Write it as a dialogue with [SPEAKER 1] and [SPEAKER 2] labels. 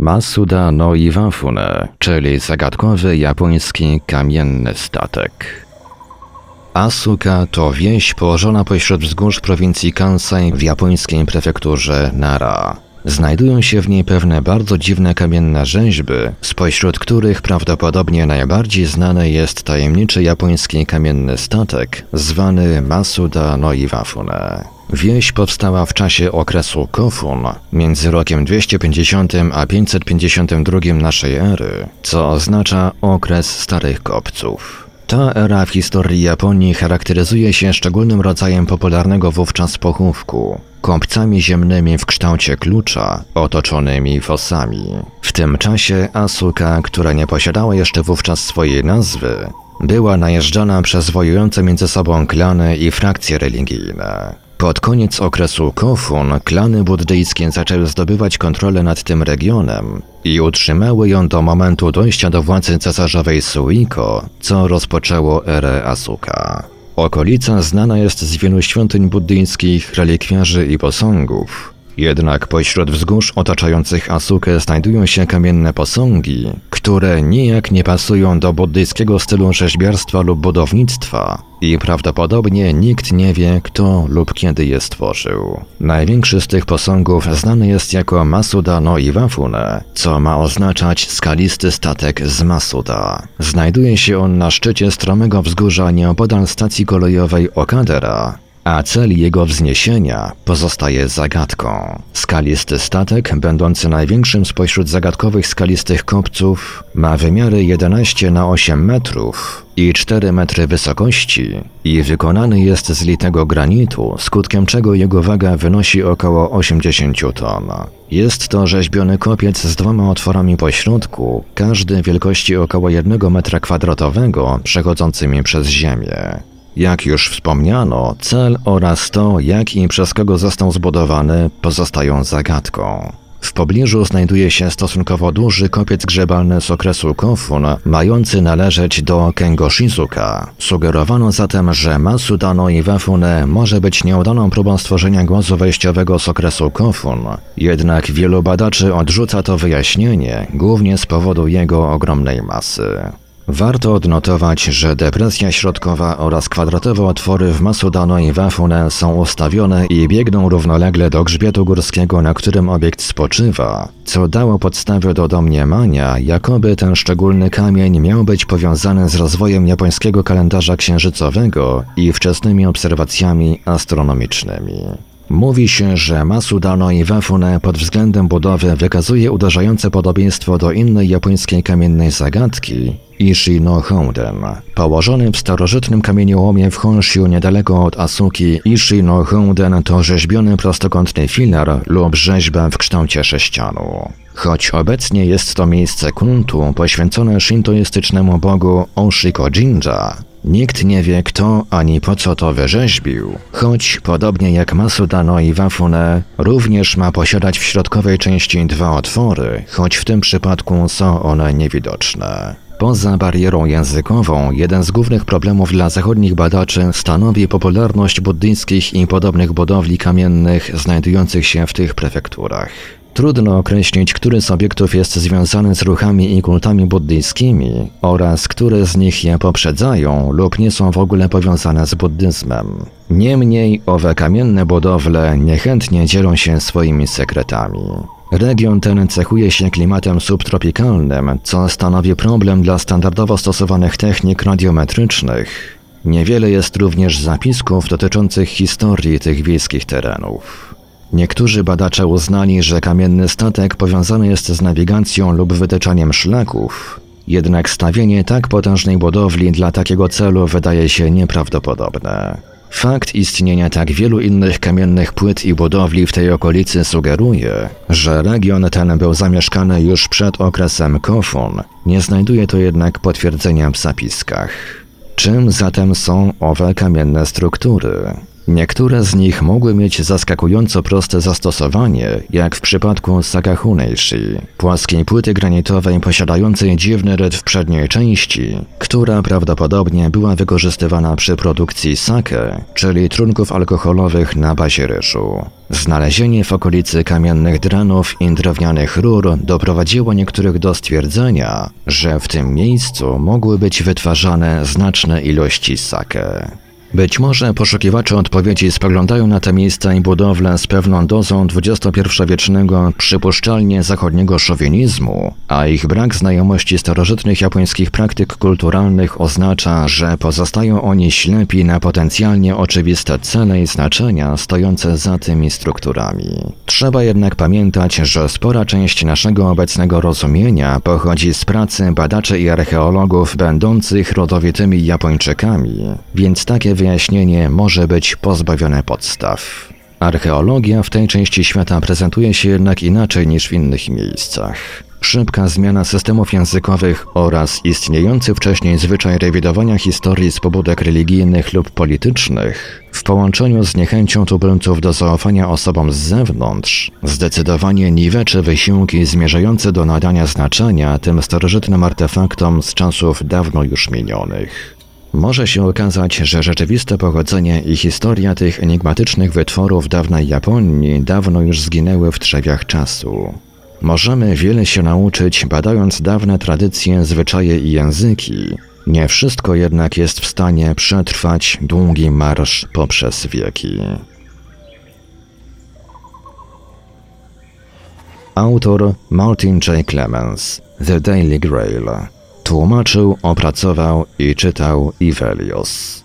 [SPEAKER 1] Masuda no Iwafune, czyli zagadkowy japoński kamienny statek. Asuka to wieś położona pośród wzgórz prowincji Kansai w japońskiej prefekturze Nara. Znajdują się w niej pewne bardzo dziwne kamienne rzeźby, spośród których prawdopodobnie najbardziej znany jest tajemniczy japoński kamienny statek zwany Masuda no Iwafune. Wieś powstała w czasie okresu Kofun, między rokiem 250 a 552 naszej ery, co oznacza okres starych kopców. Ta era w historii Japonii charakteryzuje się szczególnym rodzajem popularnego wówczas pochówku kąpcami ziemnymi w kształcie klucza, otoczonymi fosami. W tym czasie Asuka, która nie posiadała jeszcze wówczas swojej nazwy, była najeżdżana przez wojujące między sobą klany i frakcje religijne. Pod koniec okresu Kofun klany buddyjskie zaczęły zdobywać kontrolę nad tym regionem i utrzymały ją do momentu dojścia do władzy cesarzowej Suiko, co rozpoczęło erę Asuka. Okolica znana jest z wielu świątyń buddyjskich, relikwiarzy i posągów. Jednak pośród wzgórz otaczających Asukę znajdują się kamienne posągi, które nijak nie pasują do buddyjskiego stylu rzeźbiarstwa lub budownictwa i prawdopodobnie nikt nie wie, kto lub kiedy je stworzył. Największy z tych posągów znany jest jako Masuda no Iwafune, co ma oznaczać skalisty statek z Masuda. Znajduje się on na szczycie stromego wzgórza nieopodal stacji kolejowej Okadera, a cel jego wzniesienia pozostaje zagadką. Skalisty statek, będący największym spośród zagadkowych skalistych kopców, ma wymiary 11 na 8 metrów i 4 metry wysokości i wykonany jest z litego granitu, skutkiem czego jego waga wynosi około 80 ton. Jest to rzeźbiony kopiec z dwoma otworami po środku, każdy wielkości około 1 metra kwadratowego, przechodzącymi przez ziemię. Jak już wspomniano, cel oraz to, jak i przez kogo został zbudowany, pozostają zagadką. W pobliżu znajduje się stosunkowo duży kopiec grzebalny z okresu Kofun, mający należeć do Kengoshizuka. Sugerowano zatem, że Masudano i Wafune może być nieudaną próbą stworzenia głosu wejściowego z okresu Kofun, jednak wielu badaczy odrzuca to wyjaśnienie, głównie z powodu jego ogromnej masy. Warto odnotować, że depresja środkowa oraz kwadratowe otwory w Masudano i Wafune są ustawione i biegną równolegle do grzbietu górskiego, na którym obiekt spoczywa, co dało podstawę do domniemania, jakoby ten szczególny kamień miał być powiązany z rozwojem japońskiego kalendarza księżycowego i wczesnymi obserwacjami astronomicznymi. Mówi się, że Masudano i Wafune pod względem budowy wykazuje uderzające podobieństwo do innej japońskiej kamiennej zagadki, Ishi no Houden. Położony w starożytnym kamieniołomie w Honshu niedaleko od Asuki, Ishi no Houden to rzeźbiony prostokątny filar lub rzeźba w kształcie sześcianu. Choć obecnie jest to miejsce kultu poświęcone shintoistycznemu bogu Oshiko Jinja, Nikt nie wie kto ani po co to wyrzeźbił, choć podobnie jak Masudano i Wafune, również ma posiadać w środkowej części dwa otwory, choć w tym przypadku są one niewidoczne. Poza barierą językową, jeden z głównych problemów dla zachodnich badaczy stanowi popularność buddyjskich i podobnych budowli kamiennych znajdujących się w tych prefekturach. Trudno określić, który z obiektów jest związany z ruchami i kultami buddyjskimi oraz które z nich je poprzedzają lub nie są w ogóle powiązane z buddyzmem. Niemniej owe kamienne budowle niechętnie dzielą się swoimi sekretami. Region ten cechuje się klimatem subtropikalnym, co stanowi problem dla standardowo stosowanych technik radiometrycznych. Niewiele jest również zapisków dotyczących historii tych wiejskich terenów. Niektórzy badacze uznali, że kamienny statek powiązany jest z nawigacją lub wytyczaniem szlaków, jednak stawienie tak potężnej budowli dla takiego celu wydaje się nieprawdopodobne. Fakt istnienia tak wielu innych kamiennych płyt i budowli w tej okolicy sugeruje, że region ten był zamieszkany już przed okresem Kofun, nie znajduje to jednak potwierdzenia w zapiskach. Czym zatem są owe kamienne struktury? Niektóre z nich mogły mieć zaskakująco proste zastosowanie, jak w przypadku Sakahuneishi, płaskiej płyty granitowej posiadającej dziwny rytm w przedniej części, która prawdopodobnie była wykorzystywana przy produkcji sake, czyli trunków alkoholowych na bazie ryżu. Znalezienie w okolicy kamiennych dranów i drewnianych rur doprowadziło niektórych do stwierdzenia, że w tym miejscu mogły być wytwarzane znaczne ilości sake. Być może poszukiwacze odpowiedzi spoglądają na te miejsca i budowle z pewną dozą XXI-wiecznego, przypuszczalnie zachodniego szowinizmu, a ich brak znajomości starożytnych japońskich praktyk kulturalnych oznacza, że pozostają oni ślepi na potencjalnie oczywiste cele i znaczenia stojące za tymi strukturami. Trzeba jednak pamiętać, że spora część naszego obecnego rozumienia pochodzi z pracy badaczy i archeologów będących rodowitymi Japończykami, więc takie wyjaśnienie może być pozbawione podstaw. Archeologia w tej części świata prezentuje się jednak inaczej niż w innych miejscach. Szybka zmiana systemów językowych oraz istniejący wcześniej zwyczaj rewidowania historii z pobudek religijnych lub politycznych, w połączeniu z niechęcią tubylców do zaufania osobom z zewnątrz, zdecydowanie niweczy wysiłki zmierzające do nadania znaczenia tym starożytnym artefaktom z czasów dawno już minionych. Może się okazać, że rzeczywiste pochodzenie i historia tych enigmatycznych wytworów dawnej Japonii dawno już zginęły w trzewiach czasu. Możemy wiele się nauczyć, badając dawne tradycje, zwyczaje i języki. Nie wszystko jednak jest w stanie przetrwać długi marsz poprzez wieki. Autor Martin J. Clemens The Daily Grail Tłumaczył, opracował i czytał Ivelios.